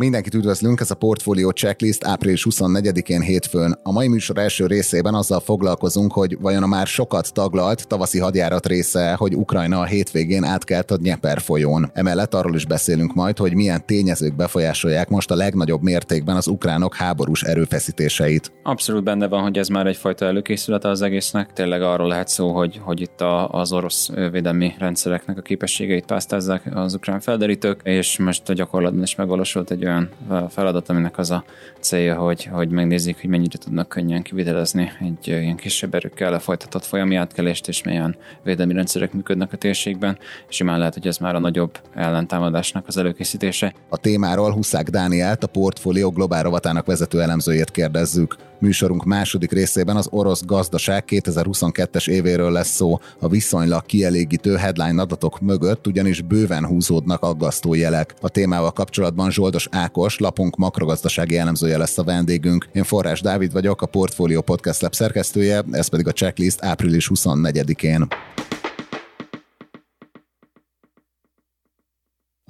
Mindenkit üdvözlünk, ez a Portfolio Checklist április 24-én hétfőn. A mai műsor első részében azzal foglalkozunk, hogy vajon a már sokat taglalt tavaszi hadjárat része, hogy Ukrajna a hétvégén átkelt a Dnieper folyón. Emellett arról is beszélünk majd, hogy milyen tényezők befolyásolják most a legnagyobb mértékben az ukránok háborús erőfeszítéseit. Abszolút benne van, hogy ez már egyfajta előkészülete az egésznek. Tényleg arról lehet szó, hogy, hogy itt a, az orosz védelmi rendszereknek a képességeit pásztázzák az ukrán felderítők, és most a gyakorlatban is megvalósult egy olyan feladat, aminek az a célja, hogy, hogy megnézzék, hogy mennyire tudnak könnyen kivitelezni egy ilyen kisebb erőkkel lefolytatott folyami átkelést, és milyen védelmi rendszerek működnek a térségben, és simán lehet, hogy ez már a nagyobb ellentámadásnak az előkészítése. A témáról Huszák Dánielt, a portfólió globál rovatának vezető elemzőjét kérdezzük. Műsorunk második részében az orosz gazdaság 2022-es évéről lesz szó. A viszonylag kielégítő headline adatok mögött ugyanis bőven húzódnak aggasztó jelek. A témával kapcsolatban Zsoldos Ákos, lapunk makrogazdasági elemzője lesz a vendégünk. Én Forrás Dávid vagyok, a Portfolio Podcast Lab szerkesztője, ez pedig a checklist április 24-én.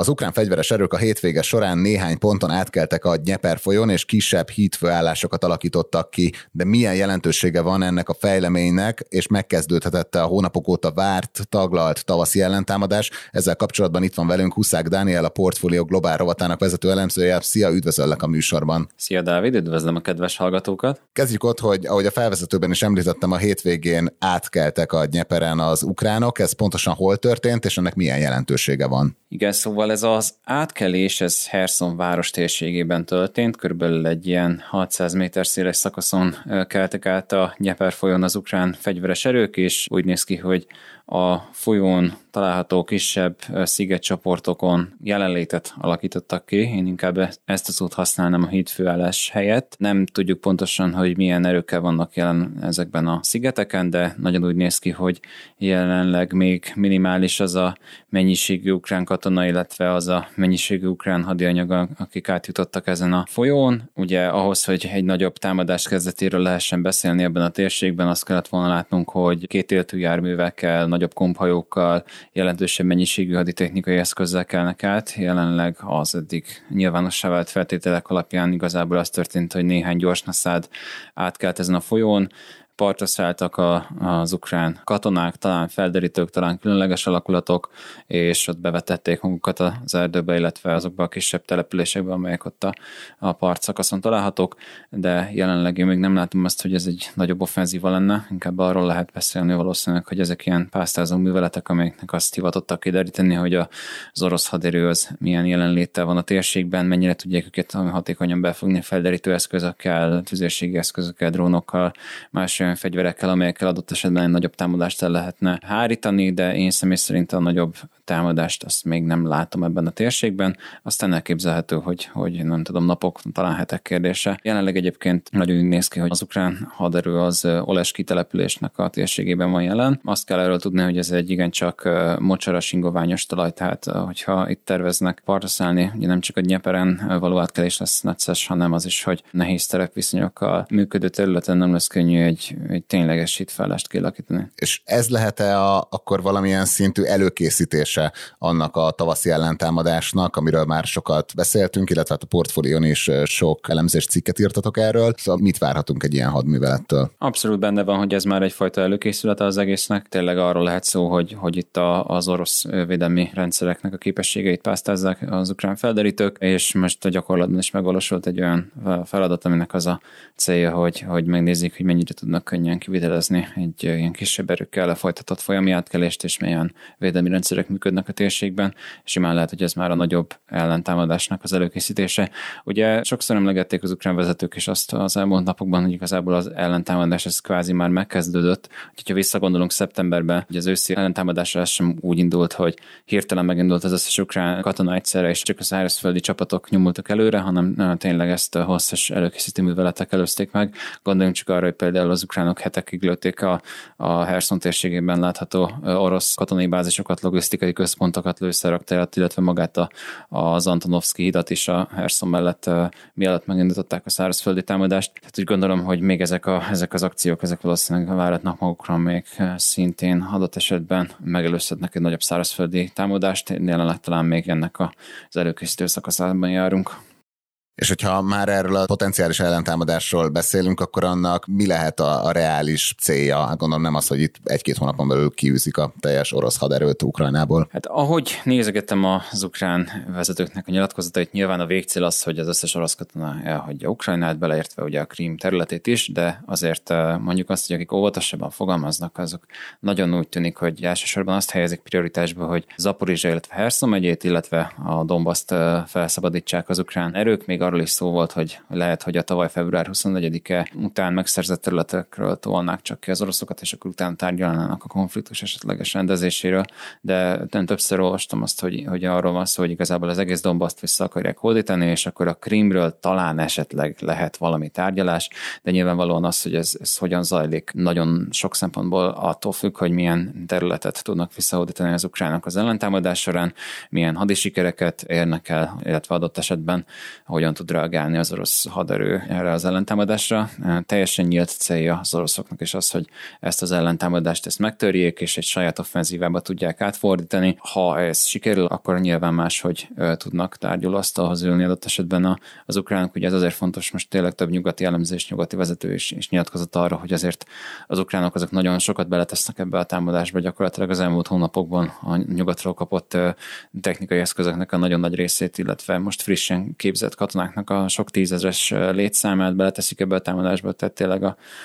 Az ukrán fegyveres erők a hétvége során néhány ponton átkeltek a Dnieper folyón, és kisebb hídfőállásokat alakítottak ki. De milyen jelentősége van ennek a fejleménynek, és megkezdődhetett a hónapok óta várt, taglalt tavaszi ellentámadás? Ezzel kapcsolatban itt van velünk Huszák Dániel, a Portfolio Globál rovatának vezető elemzője. Szia, üdvözöllek a műsorban. Szia, Dávid, üdvözlöm a kedves hallgatókat. Kezdjük ott, hogy ahogy a felvezetőben is említettem, a hétvégén átkeltek a Dnieperen az ukránok. Ez pontosan hol történt, és ennek milyen jelentősége van? Igen, szóval ez az átkelés, ez Herson város térségében történt, körülbelül egy ilyen 600 méter széles szakaszon keltek át a Nyeper folyón az ukrán fegyveres erők, és úgy néz ki, hogy a folyón található kisebb szigetcsoportokon jelenlétet alakítottak ki. Én inkább ezt a szót használnám a hídfőállás helyett. Nem tudjuk pontosan, hogy milyen erőkkel vannak jelen ezekben a szigeteken, de nagyon úgy néz ki, hogy jelenleg még minimális az a mennyiségű ukrán katona, illetve az a mennyiségű ukrán hadianyag, akik átjutottak ezen a folyón. Ugye ahhoz, hogy egy nagyobb támadás kezdetéről lehessen beszélni ebben a térségben, azt kellett volna látnunk, hogy két éltű járművekkel, nagyobb komphajókkal, jelentősebb mennyiségű haditechnikai eszközzel kelnek át. Jelenleg az eddig nyilvánossá vált feltételek alapján igazából az történt, hogy néhány gyorsnaszád átkelt ezen a folyón, partra szálltak a, az ukrán katonák, talán felderítők, talán különleges alakulatok, és ott bevetették magukat az erdőbe, illetve azokba a kisebb településekbe, amelyek ott a, a part szakaszon találhatók, de jelenleg én még nem látom azt, hogy ez egy nagyobb offenzíva lenne, inkább arról lehet beszélni valószínűleg, hogy ezek ilyen pásztázó műveletek, amelyeknek azt hivatottak kideríteni, hogy az orosz haderő az milyen jelenléttel van a térségben, mennyire tudják őket hatékonyan befogni felderítő eszközökkel, tüzérségi eszközökkel, drónokkal, más olyan olyan fegyverekkel, amelyekkel adott esetben egy nagyobb támadást el lehetne hárítani, de én személy szerint a nagyobb támadást azt még nem látom ebben a térségben. Aztán elképzelhető, hogy, hogy nem tudom, napok, talán hetek kérdése. Jelenleg egyébként nagyon úgy néz ki, hogy az ukrán haderő az Oleski településnek a térségében van jelen. Azt kell erről tudni, hogy ez egy igencsak mocsaras ingoványos talaj, tehát hogyha itt terveznek partra szállni, ugye nem csak a Nyeperen való átkelés lesz necces, hanem az is, hogy nehéz terepviszonyokkal működő területen nem lesz könnyű egy, egy tényleges hitfállást kialakítani. És ez lehet-e a, akkor valamilyen szintű előkészítése annak a tavaszi ellentámadásnak, amiről már sokat beszéltünk, illetve hát a portfólión is sok elemzés cikket írtatok erről, szóval mit várhatunk egy ilyen hadművelettől? Abszolút benne van, hogy ez már egyfajta előkészülete az egésznek. Tényleg arról lehet szó, hogy, hogy itt a, az orosz védelmi rendszereknek a képességeit pásztázzák az ukrán felderítők, és most a gyakorlatban is megvalósult egy olyan feladat, aminek az a célja, hogy, hogy megnézzék, hogy mennyire tudnak könnyen kivitelezni egy ilyen kisebb erőkkel lefolytatott folyami átkelést, és milyen védelmi rendszerek működnek a térségben. Simán lehet, hogy ez már a nagyobb ellentámadásnak az előkészítése. Ugye sokszor emlegették az ukrán vezetők is azt az elmúlt napokban, hogy igazából az ellentámadás ez kvázi már megkezdődött. Úgyhogy ha visszagondolunk szeptemberben, hogy az őszi ellentámadásra sem úgy indult, hogy hirtelen megindult az összes ukrán katona egyszerre, és csak a szárazföldi csapatok nyomultak előre, hanem tényleg ezt a hosszas előkészítő műveletek előzték meg. Gondoljunk csak arra, hogy például az ukránok hetekig lőtték a, a Herson térségében látható orosz katonai bázisokat, logisztikai központokat lőszerraktárat, illetve magát a, az Antonovski hidat is a Herson mellett mielőtt megindították a szárazföldi támadást. Tehát úgy gondolom, hogy még ezek, a, ezek az akciók, ezek valószínűleg váratnak magukra még szintén adott esetben megelőzhetnek egy nagyobb szárazföldi támadást. Jelenleg talán még ennek az előkészítő szakaszában járunk. És hogyha már erről a potenciális ellentámadásról beszélünk, akkor annak mi lehet a, a reális célja? Hát gondolom nem az, hogy itt egy-két hónapon belül kiűzik a teljes orosz haderőt Ukrajnából. Hát ahogy nézegettem az ukrán vezetőknek a nyilatkozatait, nyilván a végcél az, hogy az összes orosz katona elhagyja Ukrajnát, beleértve ugye a Krím területét is, de azért eh, mondjuk azt, hogy akik óvatosabban fogalmaznak, azok nagyon úgy tűnik, hogy elsősorban azt helyezik prioritásba, hogy Zaporizsa, illetve Herszon megyét, illetve a Dombaszt eh, felszabadítsák az ukrán erők, még arról is szó volt, hogy lehet, hogy a tavaly február 24-e után megszerzett területekről tolnák csak ki az oroszokat, és akkor utána tárgyalnának a konfliktus esetleges rendezéséről, de nem többször olvastam azt, hogy, hogy arról van szó, hogy igazából az egész Dombaszt vissza akarják hódítani, és akkor a Krimről talán esetleg lehet valami tárgyalás, de nyilvánvalóan az, hogy ez, ez hogyan zajlik, nagyon sok szempontból attól függ, hogy milyen területet tudnak visszahódítani az ukránok az ellentámadás során, milyen hadisikereket érnek el, illetve adott esetben hogyan tud reagálni az orosz haderő erre az ellentámadásra. Teljesen nyílt célja az oroszoknak is az, hogy ezt az ellentámadást ezt megtörjék, és egy saját offenzívába tudják átfordítani. Ha ez sikerül, akkor nyilván máshogy tudnak tárgyalóasztalhoz ülni adott esetben az ukránok. Ugye ez azért fontos, most tényleg több nyugati elemzés, nyugati vezető is, is nyilatkozott arra, hogy azért az ukránok azok nagyon sokat beletesznek ebbe a támadásba, gyakorlatilag az elmúlt hónapokban a nyugatról kapott technikai eszközöknek a nagyon nagy részét, illetve most frissen képzett katonák katonáknak a sok tízezres létszámát beleteszik ebbe a támadásba, tehát tényleg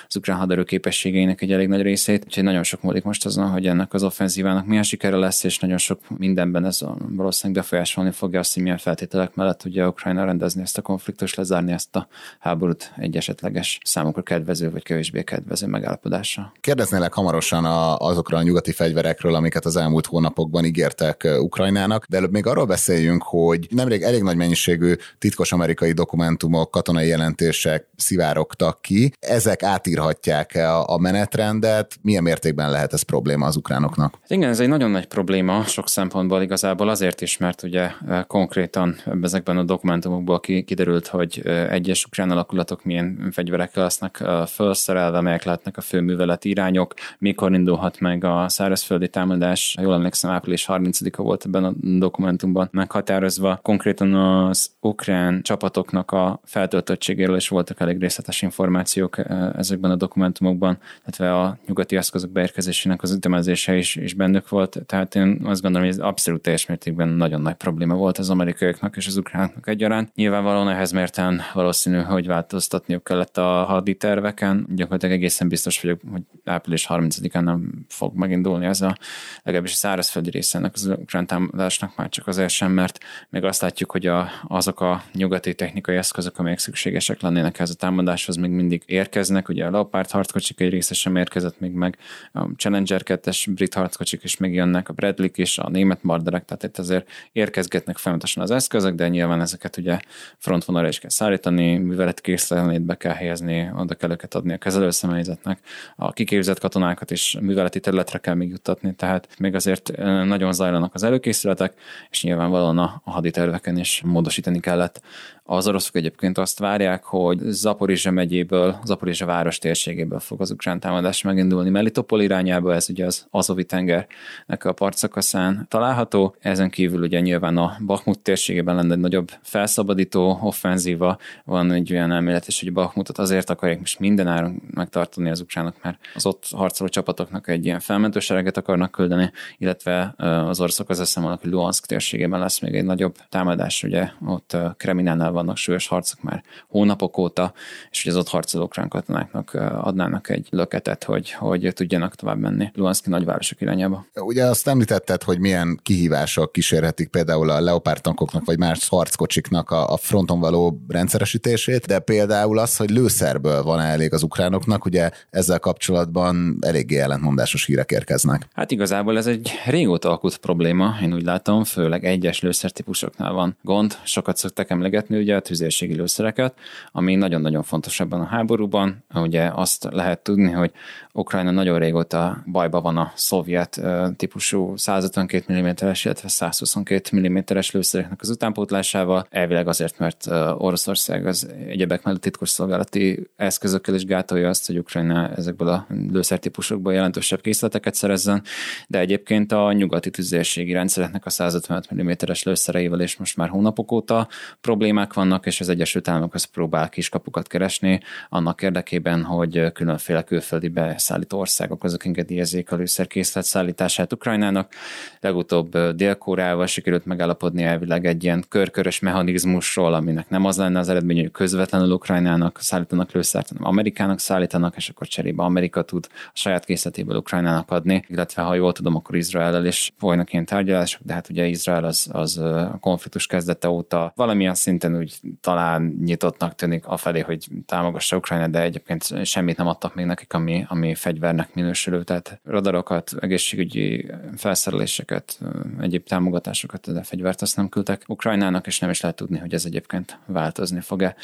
az ukrán haderő képességeinek egy elég nagy részét. Úgyhogy nagyon sok múlik most azon, hogy ennek az offenzívának milyen sikere lesz, és nagyon sok mindenben ez valószínűleg befolyásolni fogja azt, hogy milyen feltételek mellett tudja Ukrajna rendezni ezt a konfliktust, lezárni ezt a háborút egy esetleges számukra kedvező vagy kevésbé kedvező megállapodásra. Kérdeznélek hamarosan a, azokra a nyugati fegyverekről, amiket az elmúlt hónapokban ígértek Ukrajnának, de előbb még arról beszéljünk, hogy nemrég elég nagy mennyiségű titkos amerikai amerikai dokumentumok, katonai jelentések szivárogtak ki. Ezek átírhatják-e a menetrendet? Milyen mértékben lehet ez probléma az ukránoknak? Igen, ez egy nagyon nagy probléma sok szempontból igazából azért is, mert ugye e, konkrétan ezekben a dokumentumokból kiderült, hogy e, egyes ukrán alakulatok milyen fegyverekkel lesznek e, felszerelve, melyek lehetnek a fő műveleti irányok, mikor indulhat meg a szárazföldi támadás. Jól emlékszem, április 30-a volt ebben a dokumentumban meghatározva. Konkrétan az ukrán csapat csapatoknak a feltöltöttségéről is voltak elég részletes információk eh, ezekben a dokumentumokban, illetve a nyugati eszközök beérkezésének az ütemezése is, is bennük volt. Tehát én azt gondolom, hogy ez abszolút teljes mértékben nagyon nagy probléma volt az amerikaiaknak és az ukránoknak egyaránt. Nyilvánvalóan ehhez mérten valószínű, hogy változtatniuk kellett a haditerveken. Gyakorlatilag egészen biztos vagyok, hogy április 30-án nem fog megindulni ez a legalábbis a szárazföldi része ennek az ukrán támadásnak már csak azért sem, mert még azt látjuk, hogy a, azok a nyugati technikai eszközök, amelyek szükségesek lennének ez a támadáshoz, még mindig érkeznek. Ugye a Leopard harckocsik egy része sem érkezett még meg, a Challenger 2-es brit harckocsik is megjönnek, a Bradley is, a német Marderek, tehát itt azért érkezgetnek folyamatosan az eszközök, de nyilván ezeket ugye frontvonalra is kell szállítani, művelet készlenlétbe kell helyezni, oda kell őket adni a kezelőszemélyzetnek, a kiképzett katonákat is műveleti területre kell még juttatni, tehát még azért nagyon zajlanak az előkészületek, és nyilvánvalóan a haditerveken is módosítani kellett az oroszok egyébként azt várják, hogy Zaporizsa megyéből, Zaporizsa város térségéből fog az ukrán támadás megindulni. Melitopol irányába, ez ugye az Azovi tengernek a partszakaszán található. Ezen kívül ugye nyilván a Bakhmut térségében lenne egy nagyobb felszabadító offenzíva. Van egy olyan elméletes, hogy Bakhmutot azért akarják most minden áron megtartani az ukránok, mert az ott harcoló csapatoknak egy ilyen felmentősereget akarnak küldeni, illetve az oroszok az eszem hogy Luhansk térségében lesz még egy nagyobb támadás, ugye ott Kreminánál vannak súlyos harcok már hónapok óta, és hogy az ott harcoló ukrán katonáknak adnának egy löketet, hogy, hogy tudjanak tovább menni Luhanszki nagyvárosok irányába. Ugye azt említetted, hogy milyen kihívások kísérhetik például a Leopard tankoknak vagy más harckocsiknak a, a fronton való rendszeresítését, de például az, hogy lőszerből van elég az ukránoknak, ugye ezzel kapcsolatban eléggé ellentmondásos hírek érkeznek. Hát igazából ez egy régóta akut probléma, én úgy látom, főleg egyes lőszertípusoknál van gond, sokat szoktak emlegetni, emlegetni ugye a tüzérségi lőszereket, ami nagyon-nagyon fontos ebben a háborúban. Ugye azt lehet tudni, hogy Ukrajna nagyon régóta bajba van a szovjet típusú 152 mm-es, illetve 122 mm-es lőszereknek az utánpótlásával. Elvileg azért, mert Oroszország az egyebek mellett titkos szolgálati eszközökkel is gátolja azt, hogy Ukrajna ezekből a lőszertípusokból jelentősebb készleteket szerezzen, de egyébként a nyugati tüzérségi rendszereknek a 155 mm-es lőszereivel és most már hónapok óta problémák vannak, és az Egyesült Államok az próbál kiskapukat keresni annak érdekében, hogy különféle külföldi beszállító országok azok engedélyezzék a lőszerkészlet szállítását Ukrajnának. Legutóbb Dél-Koreával sikerült megállapodni elvileg egy ilyen körkörös mechanizmusról, aminek nem az lenne az eredmény, hogy közvetlenül Ukrajnának szállítanak lőszert, hanem Amerikának szállítanak, és akkor cserébe Amerika tud a saját készletéből Ukrajnának adni, illetve ha jól tudom, akkor Izrael is folynak ilyen tárgyalások, de hát ugye Izrael az, az a konfliktus kezdete óta valamilyen szinten úgy talán nyitottnak tűnik afelé, hogy támogassa Ukrajna, de egyébként semmit nem adtak még nekik, ami, ami fegyvernek minősülő, tehát radarokat, egészségügyi felszereléseket, egyéb támogatásokat, de fegyvert azt nem küldtek Ukrajnának, és nem is lehet tudni, hogy ez egyébként változni fog-e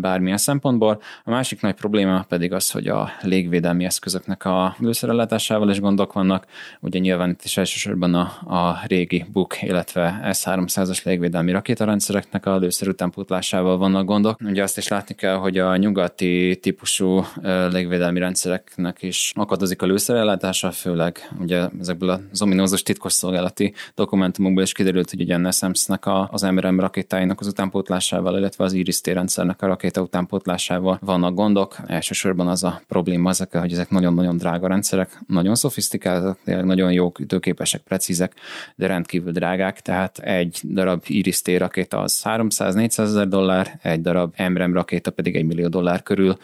bármilyen szempontból. A másik nagy probléma pedig az, hogy a légvédelmi eszközöknek a lőszerellátásával is gondok vannak. Ugye nyilván itt is elsősorban a, a régi BUK, illetve S-300-as légvédelmi rakétarendszereknek a lőszer utánpótlásával vannak gondok. Ugye azt is látni kell, hogy a nyugati típusú légvédelmi rendszereknek is akadozik a lőszerellátása, főleg ugye ezekből az ominózus titkosszolgálati dokumentumokból is kiderült, hogy ugye a NSEMS-nek a, az MRM rakétáinak az utánpótlásával, illetve az Iris rendszernek a rakéta utánpótlásával vannak gondok. Elsősorban az a probléma ezekkel, hogy ezek nagyon-nagyon drága rendszerek, nagyon szofisztikáltak, nagyon jók, időképesek, precízek, de rendkívül drágák, tehát egy darab Iris rakéta az 300-400 ezer dollár, egy darab MRM rakéta pedig egy millió dollár körül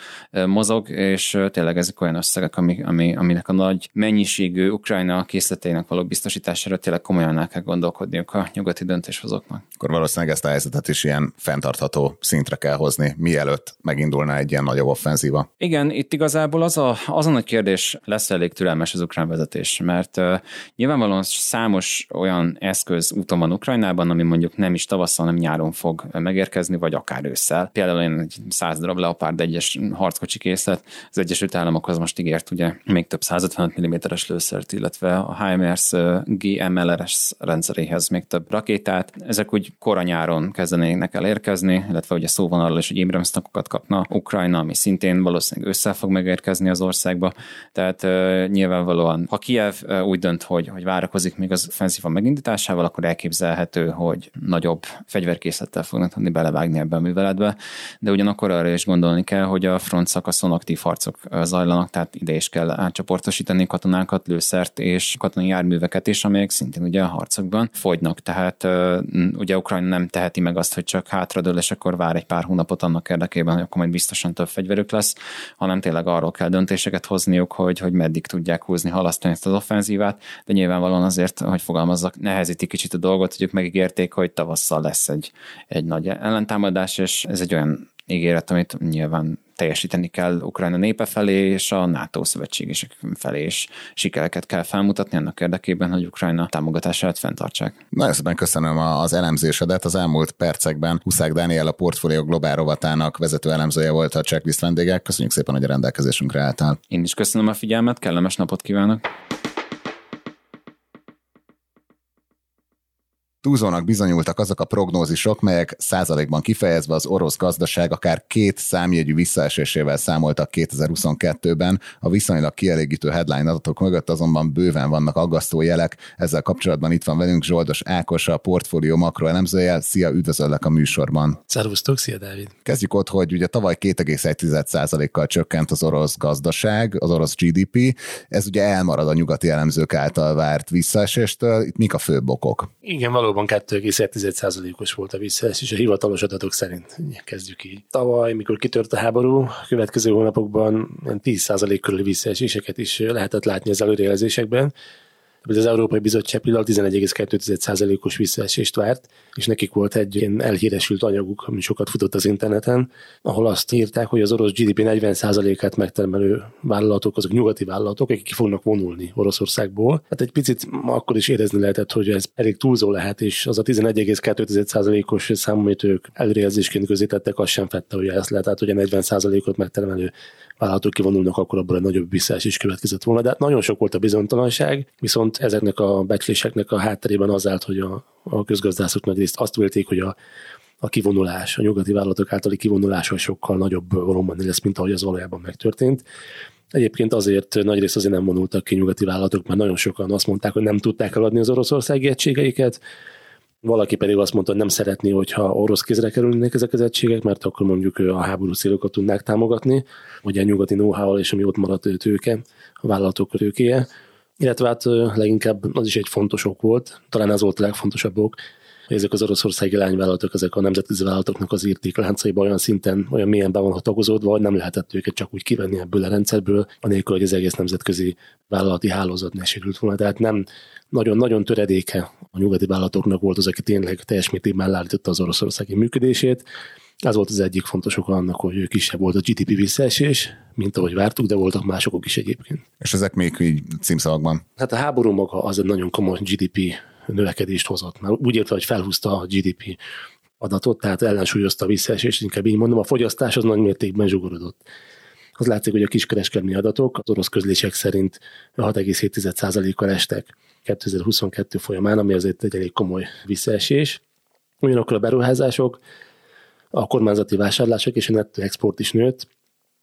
mozog, és tényleg ezek olyan összegek, ami, ami, aminek a nagy mennyiségű Ukrajna készleteinek való biztosítására tényleg komolyan el kell gondolkodniuk a nyugati döntéshozóknak. Akkor valószínűleg ezt a helyzetet is ilyen fenntartható szintre kell hozni, mielőtt megindulna egy ilyen nagyobb offenzíva. Igen, itt igazából az a, az a nagy kérdés, lesz elég türelmes az ukrán vezetés, mert uh, nyilvánvalóan számos olyan eszköz úton van Ukrajnában, ami mondjuk nem is tavasszal, hanem nyáron fog megérkezni, vagy akár ősszel. Például egy száz darab Leopard egyes harckocsi készlet, az Egyesült Államokhoz most ígért ugye még több 155 mm-es lőszert, illetve a HIMARS GMLRS rendszeréhez még több rakétát. Ezek úgy kora nyáron kezdenének el érkezni, illetve ugye szó van arról is, hogy Abrams kapna Ukrajna, ami szintén valószínűleg össze fog megérkezni az országba. Tehát nyilvánvalóan, ha Kiev úgy dönt, hogy, hogy várakozik még az offenzíva megindításával, akkor elképzelhető, hogy nagyobb fegyverkészlettel fognak tudni belevágni ebbe a műveletbe, de ugyanakkor arra is gondolni kell, hogy a front szakaszon aktív harcok zajlanak, tehát ide is kell átcsoportosítani katonákat, lőszert és katonai járműveket is, amelyek szintén ugye a harcokban fogynak. Tehát ugye Ukrajna nem teheti meg azt, hogy csak hátradől, és akkor vár egy pár hónapot annak érdekében, hogy akkor majd biztosan több fegyverük lesz, hanem tényleg arról kell döntéseket hozniuk, hogy, hogy meddig tudják húzni, halasztani ezt az offenzívát, de nyilvánvalóan azért, hogy fogalmazzak, nehezíti kicsit a dolgot, hogy ők megígérték, hogy tavasszal lesz egy, egy nagy ellentámadás, és ez egy olyan ígéret, amit nyilván teljesíteni kell Ukrajna népe felé és a NATO szövetségesek felé is sikereket kell felmutatni annak érdekében, hogy Ukrajna támogatását fenntartsák. Nagyon szépen köszönöm az elemzésedet. Az elmúlt percekben Huszák Dániel a Portfolio Globál rovatának vezető elemzője volt a checklist vendége. Köszönjük szépen, hogy a rendelkezésünkre álltál. Én is köszönöm a figyelmet, kellemes napot kívánok! Túlzónak bizonyultak azok a prognózisok, melyek százalékban kifejezve az orosz gazdaság akár két számjegyű visszaesésével számoltak 2022-ben. A viszonylag kielégítő headline adatok mögött azonban bőven vannak aggasztó jelek. Ezzel kapcsolatban itt van velünk Zsoldos Ákos, a portfólió makroelemzője. Szia, üdvözöllek a műsorban. Szervusztok, szia Dávid. Kezdjük ott, hogy ugye tavaly 2,1%-kal csökkent az orosz gazdaság, az orosz GDP. Ez ugye elmarad a nyugati elemzők által várt visszaeséstől. Itt mik a főbb okok? Igen, valóban valóban 2,1%-os volt a visszaesés a hivatalos adatok szerint. Kezdjük így. Tavaly, mikor kitört a háború, a következő hónapokban 10% körüli visszaeséseket is lehetett látni az előrejelzésekben. Az Európai Bizottság például 11,2%-os visszaesést várt, és nekik volt egy ilyen elhíresült anyaguk, ami sokat futott az interneten, ahol azt írták, hogy az orosz GDP 40%-át megtermelő vállalatok, azok nyugati vállalatok, akik ki fognak vonulni Oroszországból. Hát egy picit akkor is érezni lehetett, hogy ez elég túlzó lehet, és az a 11,2%-os szám, amit ők előrejelzésként közítettek, az sem fette, hogy ezt lehet, tehát hogy a 40%-ot megtermelő vállalatok kivonulnak, akkor abból egy nagyobb visszaesés következett volna. De nagyon sok volt a bizonytalanság, viszont ezeknek a becsléseknek a hátterében az állt, hogy a, a közgazdászok nagy részt azt vélték, hogy a, a kivonulás, a nyugati vállalatok általi kivonulás sokkal nagyobb valóban lesz, mint ahogy az valójában megtörtént. Egyébként azért nagy rész azért nem vonultak ki nyugati vállalatok, mert nagyon sokan azt mondták, hogy nem tudták eladni az oroszországi egységeiket, valaki pedig azt mondta, hogy nem szeretné, hogyha orosz kézre kerülnének ezek az egységek, mert akkor mondjuk a háború célokat tudnák támogatni, vagy a nyugati know-how és ami ott maradt tőke, a vállalatok tőkéje. Illetve hát leginkább az is egy fontos ok volt, talán az volt a legfontosabb ok, ezek az oroszországi lányvállalatok, ezek a nemzetközi vállalatoknak az értékláncaiban olyan szinten, olyan mélyen be van tagozódva, hogy nem lehetett őket csak úgy kivenni ebből a rendszerből, anélkül, hogy az egész nemzetközi vállalati hálózat ne sérült volna. Tehát nem nagyon-nagyon töredéke a nyugati vállalatoknak volt az, aki tényleg teljes mértékben leállította az oroszországi működését. Ez volt az egyik fontos oka annak, hogy kisebb volt a GDP visszaesés, mint ahogy vártuk, de voltak mások is egyébként. És ezek még így címszavakban? Hát a háború maga az egy nagyon komoly GDP növekedést hozott. Már úgy értve, hogy felhúzta a GDP adatot, tehát ellensúlyozta a visszaesést, inkább így mondom, a fogyasztás az nagy mértékben zsugorodott. Az látszik, hogy a kiskereskedelmi adatok az orosz közlések szerint 6,7%-kal estek 2022 folyamán, ami azért egy elég komoly visszaesés. Ugyanakkor a beruházások, a kormányzati vásárlások és a nettó export is nőtt,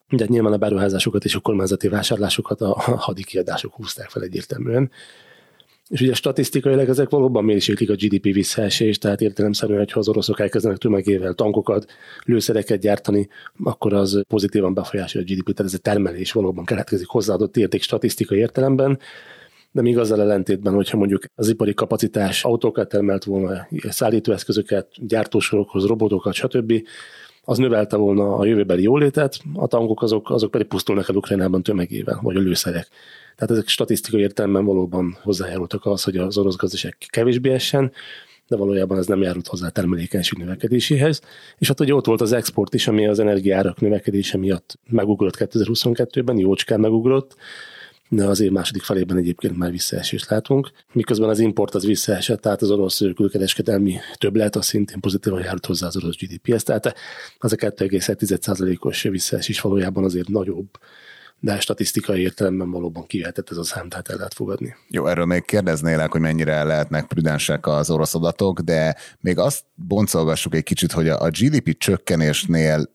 de nyilván a beruházásokat és a kormányzati vásárlásokat a hadi kiadások húzták fel egyértelműen. És ugye statisztikailag ezek valóban mérséklik a GDP visszaesést, tehát értelemszerűen, hogy ha az oroszok elkezdenek tömegével tankokat, lőszereket gyártani, akkor az pozitívan befolyásolja a GDP, tehát ez a termelés valóban keletkezik hozzáadott érték statisztikai értelemben, de még azzal ellentétben, hogyha mondjuk az ipari kapacitás autókat termelt volna, szállítóeszközöket, gyártósorokhoz, robotokat, stb., az növelte volna a jövőbeli jólétet, a tankok azok, azok pedig pusztulnak el Ukrajnában tömegével, vagy a lőszerek. Tehát ezek statisztikai értelemben valóban hozzájárultak az, hogy az orosz gazdaság kevésbé essen, de valójában ez nem járult hozzá termelékenység növekedéséhez. És hát ugye ott volt az export is, ami az energiárak növekedése miatt megugrott 2022-ben, jócskán megugrott, de az év második felében egyébként már visszaesést látunk, miközben az import az visszaesett, tehát az orosz külkereskedelmi többlet az szintén pozitívan járult hozzá az orosz GDP-hez, tehát az a 2,1%-os visszaesés valójában azért nagyobb, de statisztikai értelemben valóban kivetett ez a szám, tehát el lehet fogadni. Jó, erről még kérdeznélek, hogy mennyire lehetnek prudensek az orosz adatok, de még azt boncolgassuk egy kicsit, hogy a GDP csökkenésnél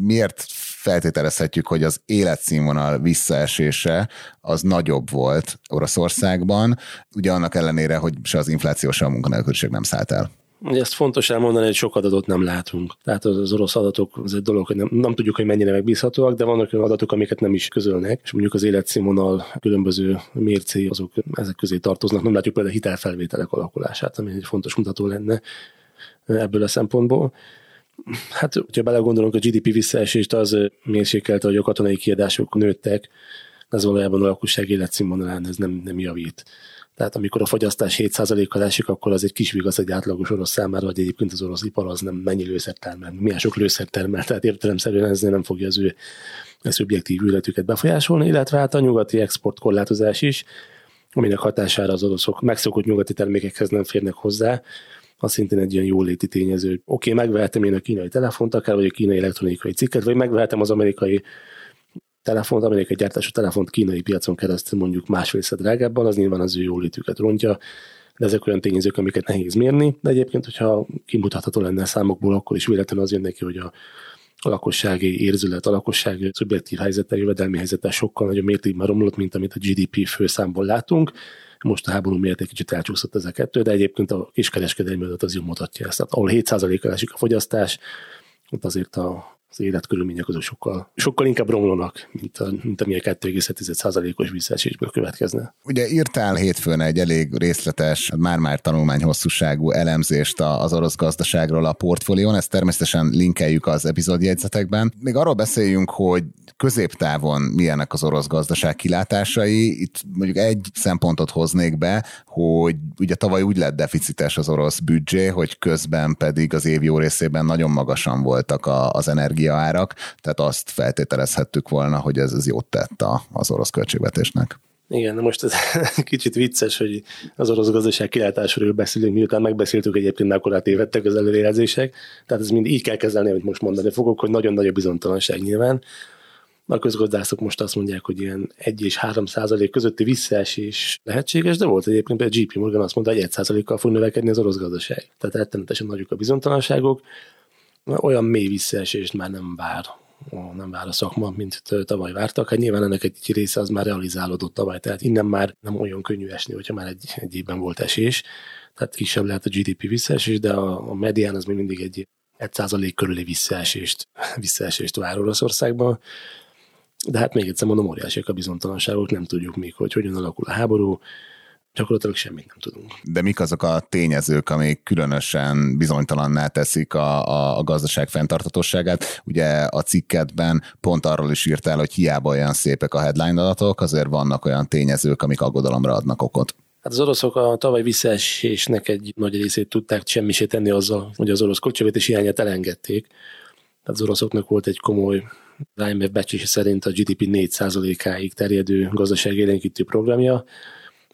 miért feltételezhetjük, hogy az életszínvonal visszaesése az nagyobb volt Oroszországban, ugye annak ellenére, hogy se az infláció, se a munkanélküliség nem szállt el. Ugye ezt fontos elmondani, hogy sok adatot nem látunk. Tehát az, az orosz adatok, az egy dolog, hogy nem, nem tudjuk, hogy mennyire megbízhatóak, de vannak olyan adatok, amiket nem is közölnek, és mondjuk az életszínvonal különböző mércé, azok ezek közé tartoznak. Nem látjuk például a hitelfelvételek alakulását, ami egy fontos mutató lenne ebből a szempontból. Hát, hogyha belegondolunk, a GDP visszaesést az mérsékelte, hogy a katonai kiadások nőttek, ez valójában a lakosság életszínvonalán ez nem, nem javít. Tehát amikor a fogyasztás 7%-kal esik, akkor az egy kis vigasz egy átlagos orosz számára, vagy egyébként az orosz ipar az nem mennyi lőszert termel, milyen sok lőszert termel, tehát értelemszerűen ez nem fogja az ő szubjektív életüket befolyásolni, illetve hát a nyugati exportkorlátozás is, aminek hatására az oroszok megszokott nyugati termékekhez nem férnek hozzá, az szintén egy ilyen jóléti tényező. Oké, okay, megvehetem én a kínai telefont, akár vagy a kínai elektronikai cikket, vagy megvehetem az amerikai telefont, amerikai gyártású telefont kínai piacon keresztül mondjuk másfélszer drágábban, az nyilván az ő jólétüket rontja, de ezek olyan tényezők, amiket nehéz mérni, de egyébként, hogyha kimutatható lenne a számokból, akkor is véletlenül az jön neki, hogy a, a lakossági érzület, a lakosság szubjektív helyzete, jövedelmi helyzete sokkal nagyobb mértékben romlott, mint amit a GDP főszámból látunk, most a háború miatt egy kicsit elcsúszott ez a kettő, de egyébként a kiskereskedelmi adat az jól mutatja ezt. Tehát ahol 7%-kal esik a fogyasztás, ott azért a az életkörülmények azok sokkal, sokkal inkább romlanak, mint, a, mint ami a 2,7%-os visszaesésből következne. Ugye írtál hétfőn egy elég részletes, már-már tanulmány hosszúságú elemzést az orosz gazdaságról a portfólión, ezt természetesen linkeljük az epizódjegyzetekben. Még arról beszéljünk, hogy középtávon milyenek az orosz gazdaság kilátásai. Itt mondjuk egy szempontot hoznék be, hogy ugye tavaly úgy lett deficites az orosz büdzsé, hogy közben pedig az év jó részében nagyon magasan voltak az energiaárak, tehát azt feltételezhettük volna, hogy ez, ez jót tett az orosz költségvetésnek. Igen, most ez kicsit vicces, hogy az orosz gazdaság kilátásról beszélünk, miután megbeszéltük egyébként, mekkora tévedtek az előrejelzések. Tehát ez mind így kell kezelni, amit most mondani fogok, hogy nagyon nagy a bizonytalanság nyilván. A közgazdászok most azt mondják, hogy ilyen 1 és 3 százalék közötti visszaesés lehetséges, de volt egyébként például JP Morgan azt mondta, hogy 1 százalékkal fog növekedni az orosz gazdaság. Tehát rettenetesen nagyok a bizonytalanságok. Olyan mély visszaesést már nem vár nem vár a szakma, mint tavaly vártak. Hát nyilván ennek egy része az már realizálódott tavaly, tehát innen már nem olyan könnyű esni, hogyha már egy, egy évben volt esés. Tehát kisebb lehet a GDP visszaesés, de a, a medián az még mindig egy 1% körüli visszaesést, visszaesést vár Oroszországban. De hát még egyszer mondom, óriásiak a bizonytalanságok, nem tudjuk még, hogy hogyan alakul a háború, gyakorlatilag semmit nem tudunk. De mik azok a tényezők, amik különösen bizonytalanná teszik a, a, a gazdaság fenntartatóságát? Ugye a cikketben pont arról is írtál, hogy hiába olyan szépek a headline adatok, azért vannak olyan tényezők, amik aggodalomra adnak okot. Hát az oroszok a tavaly visszaesésnek egy nagy részét tudták semmisé tenni azzal, hogy az orosz költségvetés hiányát elengedték. Tehát az oroszoknak volt egy komoly az IMF becslése szerint a GDP 4%-áig terjedő gazdaságélénkítő programja,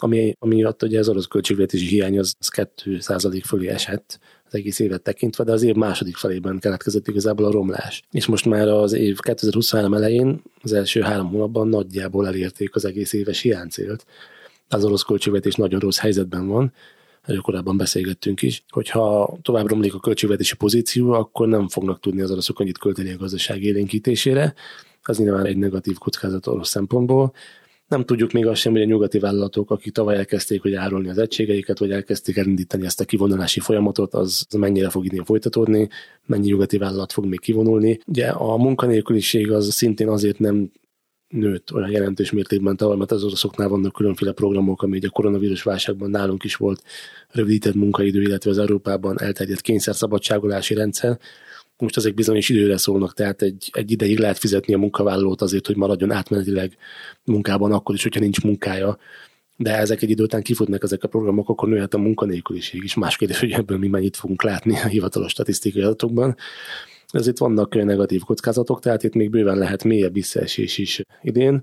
ami, ami miatt ugye az orosz költségvetési hiány az, az 2% fölé esett az egész évet tekintve, de az év második felében keletkezett igazából a romlás. És most már az év 2023 elején, az első három hónapban nagyjából elérték az egész éves hiánycélt. Az orosz költségvetés nagyon rossz helyzetben van, erről korábban beszélgettünk is, hogyha tovább romlik a költségvetési pozíció, akkor nem fognak tudni az oroszok annyit költeni a gazdaság élénkítésére. Ez nyilván egy negatív kockázat orosz szempontból. Nem tudjuk még azt sem, hogy a nyugati vállalatok, akik tavaly elkezdték hogy árulni az egységeiket, vagy elkezdték elindítani ezt a kivonulási folyamatot, az, mennyire fog idén folytatódni, mennyi nyugati vállalat fog még kivonulni. Ugye a munkanélküliség az szintén azért nem nőtt olyan jelentős mértékben tavaly, mert az oroszoknál vannak különféle programok, ami a koronavírus válságban nálunk is volt rövidített munkaidő, illetve az Európában elterjedt kényszerszabadságolási rendszer. Most ezek bizonyos időre szólnak, tehát egy, egy ideig lehet fizetni a munkavállalót azért, hogy maradjon átmenetileg munkában, akkor is, hogyha nincs munkája. De ezek egy idő után kifutnak ezek a programok, akkor nőhet a munkanélküliség is. Más kérdés, hogy ebből mi mennyit fogunk látni a hivatalos statisztikai adatokban. Ez itt vannak negatív kockázatok, tehát itt még bőven lehet mélyebb visszaesés is idén,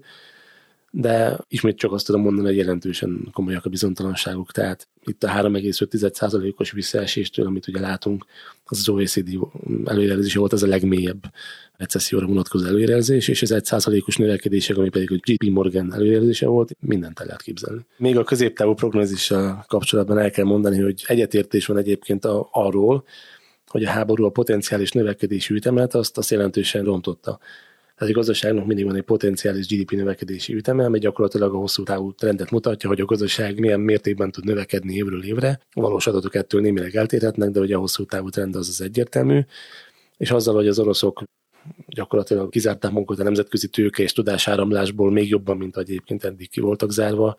de ismét csak azt tudom mondani, hogy jelentősen komolyak a bizonytalanságok, tehát itt a 3,5%-os visszaeséstől, amit ugye látunk, az az OECD előjelzése volt az a legmélyebb recesszióra vonatkozó előjelzés, és ez egy százalékos növekedése, ami pedig a JP Morgan előjelzése volt, mindent el lehet képzelni. Még a középtávú prognózissal kapcsolatban el kell mondani, hogy egyetértés van egyébként a, arról, hogy a háború a potenciális növekedési ütemet azt, azt jelentősen rontotta. Tehát a gazdaságnak mindig van egy potenciális GDP növekedési üteme, ami gyakorlatilag a hosszú távú trendet mutatja, hogy a gazdaság milyen mértékben tud növekedni évről évre. Valós adatok ettől némileg eltérhetnek, de ugye a hosszú távú trend az az egyértelmű. És azzal, hogy az oroszok gyakorlatilag kizárták magukat a nemzetközi tőke és tudásáramlásból még jobban, mint egyébként eddig ki voltak zárva,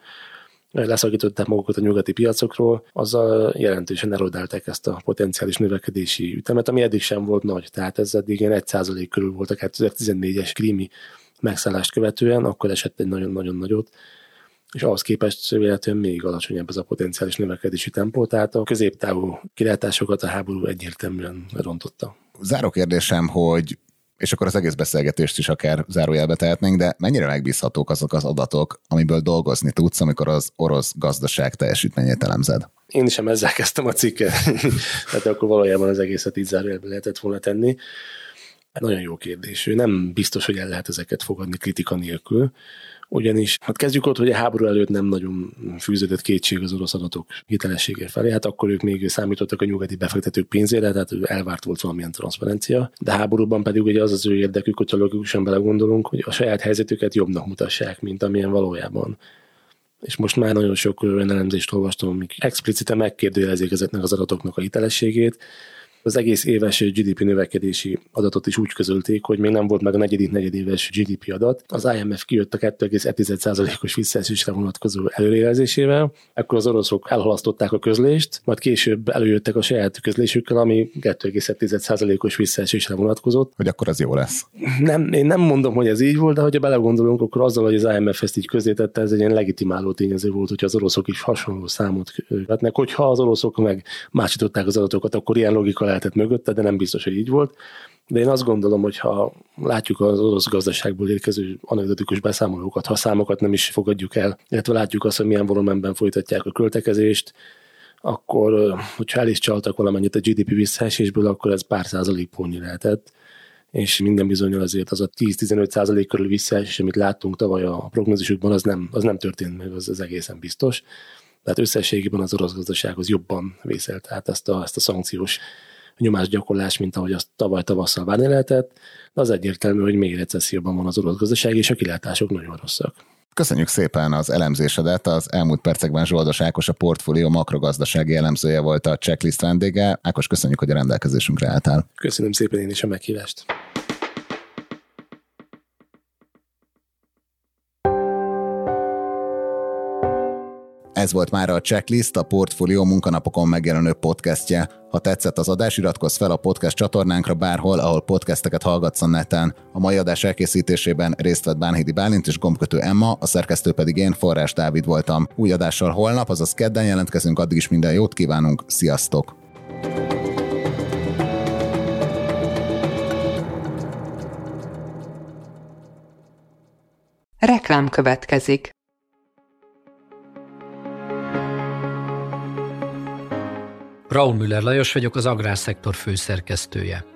leszakították magukat a nyugati piacokról, azzal jelentősen erodálták ezt a potenciális növekedési ütemet, ami eddig sem volt nagy. Tehát ez eddig ilyen 1% körül volt a 2014-es krími megszállást követően, akkor esett egy nagyon-nagyon nagyot és ahhoz képest véletlenül még alacsonyabb ez a potenciális növekedési tempó, tehát a középtávú kilátásokat a háború egyértelműen rontotta. Záró kérdésem, hogy és akkor az egész beszélgetést is akár zárójelbe tehetnénk, de mennyire megbízhatók azok az adatok, amiből dolgozni tudsz, amikor az orosz gazdaság teljesítményét elemzed? Én sem ezzel kezdtem a cikket, tehát akkor valójában az egészet így zárójelbe lehetett volna tenni. Nagyon jó kérdés. Nem biztos, hogy el lehet ezeket fogadni kritika nélkül ugyanis hát kezdjük ott, hogy a háború előtt nem nagyon fűződött kétség az orosz adatok hitelessége felé, hát akkor ők még számítottak a nyugati befektetők pénzére, tehát elvárt volt valamilyen transzparencia, de háborúban pedig ugye az az ő érdekük, hogyha logikusan belegondolunk, hogy a saját helyzetüket jobbnak mutassák, mint amilyen valójában. És most már nagyon sok olyan elemzést olvastam, amik explicite megkérdőjelezik ezeknek az adatoknak a hitelességét, Az egész éves GDP növekedési adatot is úgy közölték, hogy még nem volt meg a negyedik negyedéves GDP adat. Az IMF kijött a 2,1%-os visszaesésre vonatkozó előrejelzésével, akkor az oroszok elhalasztották a közlést, majd később előjöttek a saját közlésükkel, ami 2,1%-os visszaesésre vonatkozott. Hogy akkor az jó lesz. Nem, én nem mondom, hogy ez így volt, de ha belegondolunk, akkor azzal, hogy az IMF ezt így közzétette, ez egy ilyen legitimáló tényező volt, hogy az oroszok is hasonló számot vetnek. Hogyha az oroszok meg másították az adatokat, akkor ilyen logika lehetett mögötte, de nem biztos, hogy így volt. De én azt gondolom, hogy ha látjuk az orosz gazdaságból érkező anekdotikus beszámolókat, ha számokat nem is fogadjuk el, illetve látjuk azt, hogy milyen volumenben folytatják a költekezést, akkor, hogyha el is csaltak valamennyit a GDP visszaesésből, akkor ez pár százalékpontnyi lehetett és minden bizonyal azért az a 10-15 százalék körül visszaesés, amit láttunk tavaly a prognózisukban, az nem, az nem történt meg, az, az egészen biztos. Tehát összességében az orosz gazdasághoz jobban vészelt át ezt a, ezt a szankciós nyomásgyakorlás, mint ahogy azt tavaly tavasszal várni lehetett, de az egyértelmű, hogy még recesszióban van az orosz gazdaság, és a kilátások nagyon rosszak. Köszönjük szépen az elemzésedet. Az elmúlt percekben Zsoldos Ákos a portfólió makrogazdasági elemzője volt a checklist vendége. Ákos, köszönjük, hogy a rendelkezésünkre álltál. Köszönöm szépen én is a meghívást. Ez volt már a Checklist, a Portfolio munkanapokon megjelenő podcastje. Ha tetszett az adás, iratkozz fel a podcast csatornánkra bárhol, ahol podcasteket hallgatsz a neten. A mai adás elkészítésében részt vett Bánhidi Bálint és gombkötő Emma, a szerkesztő pedig én, Forrás Dávid voltam. Új adással holnap, azaz kedden jelentkezünk, addig is minden jót kívánunk, sziasztok! Reklám következik. Raúl Müller Lajos vagyok, az Agrárszektor főszerkesztője.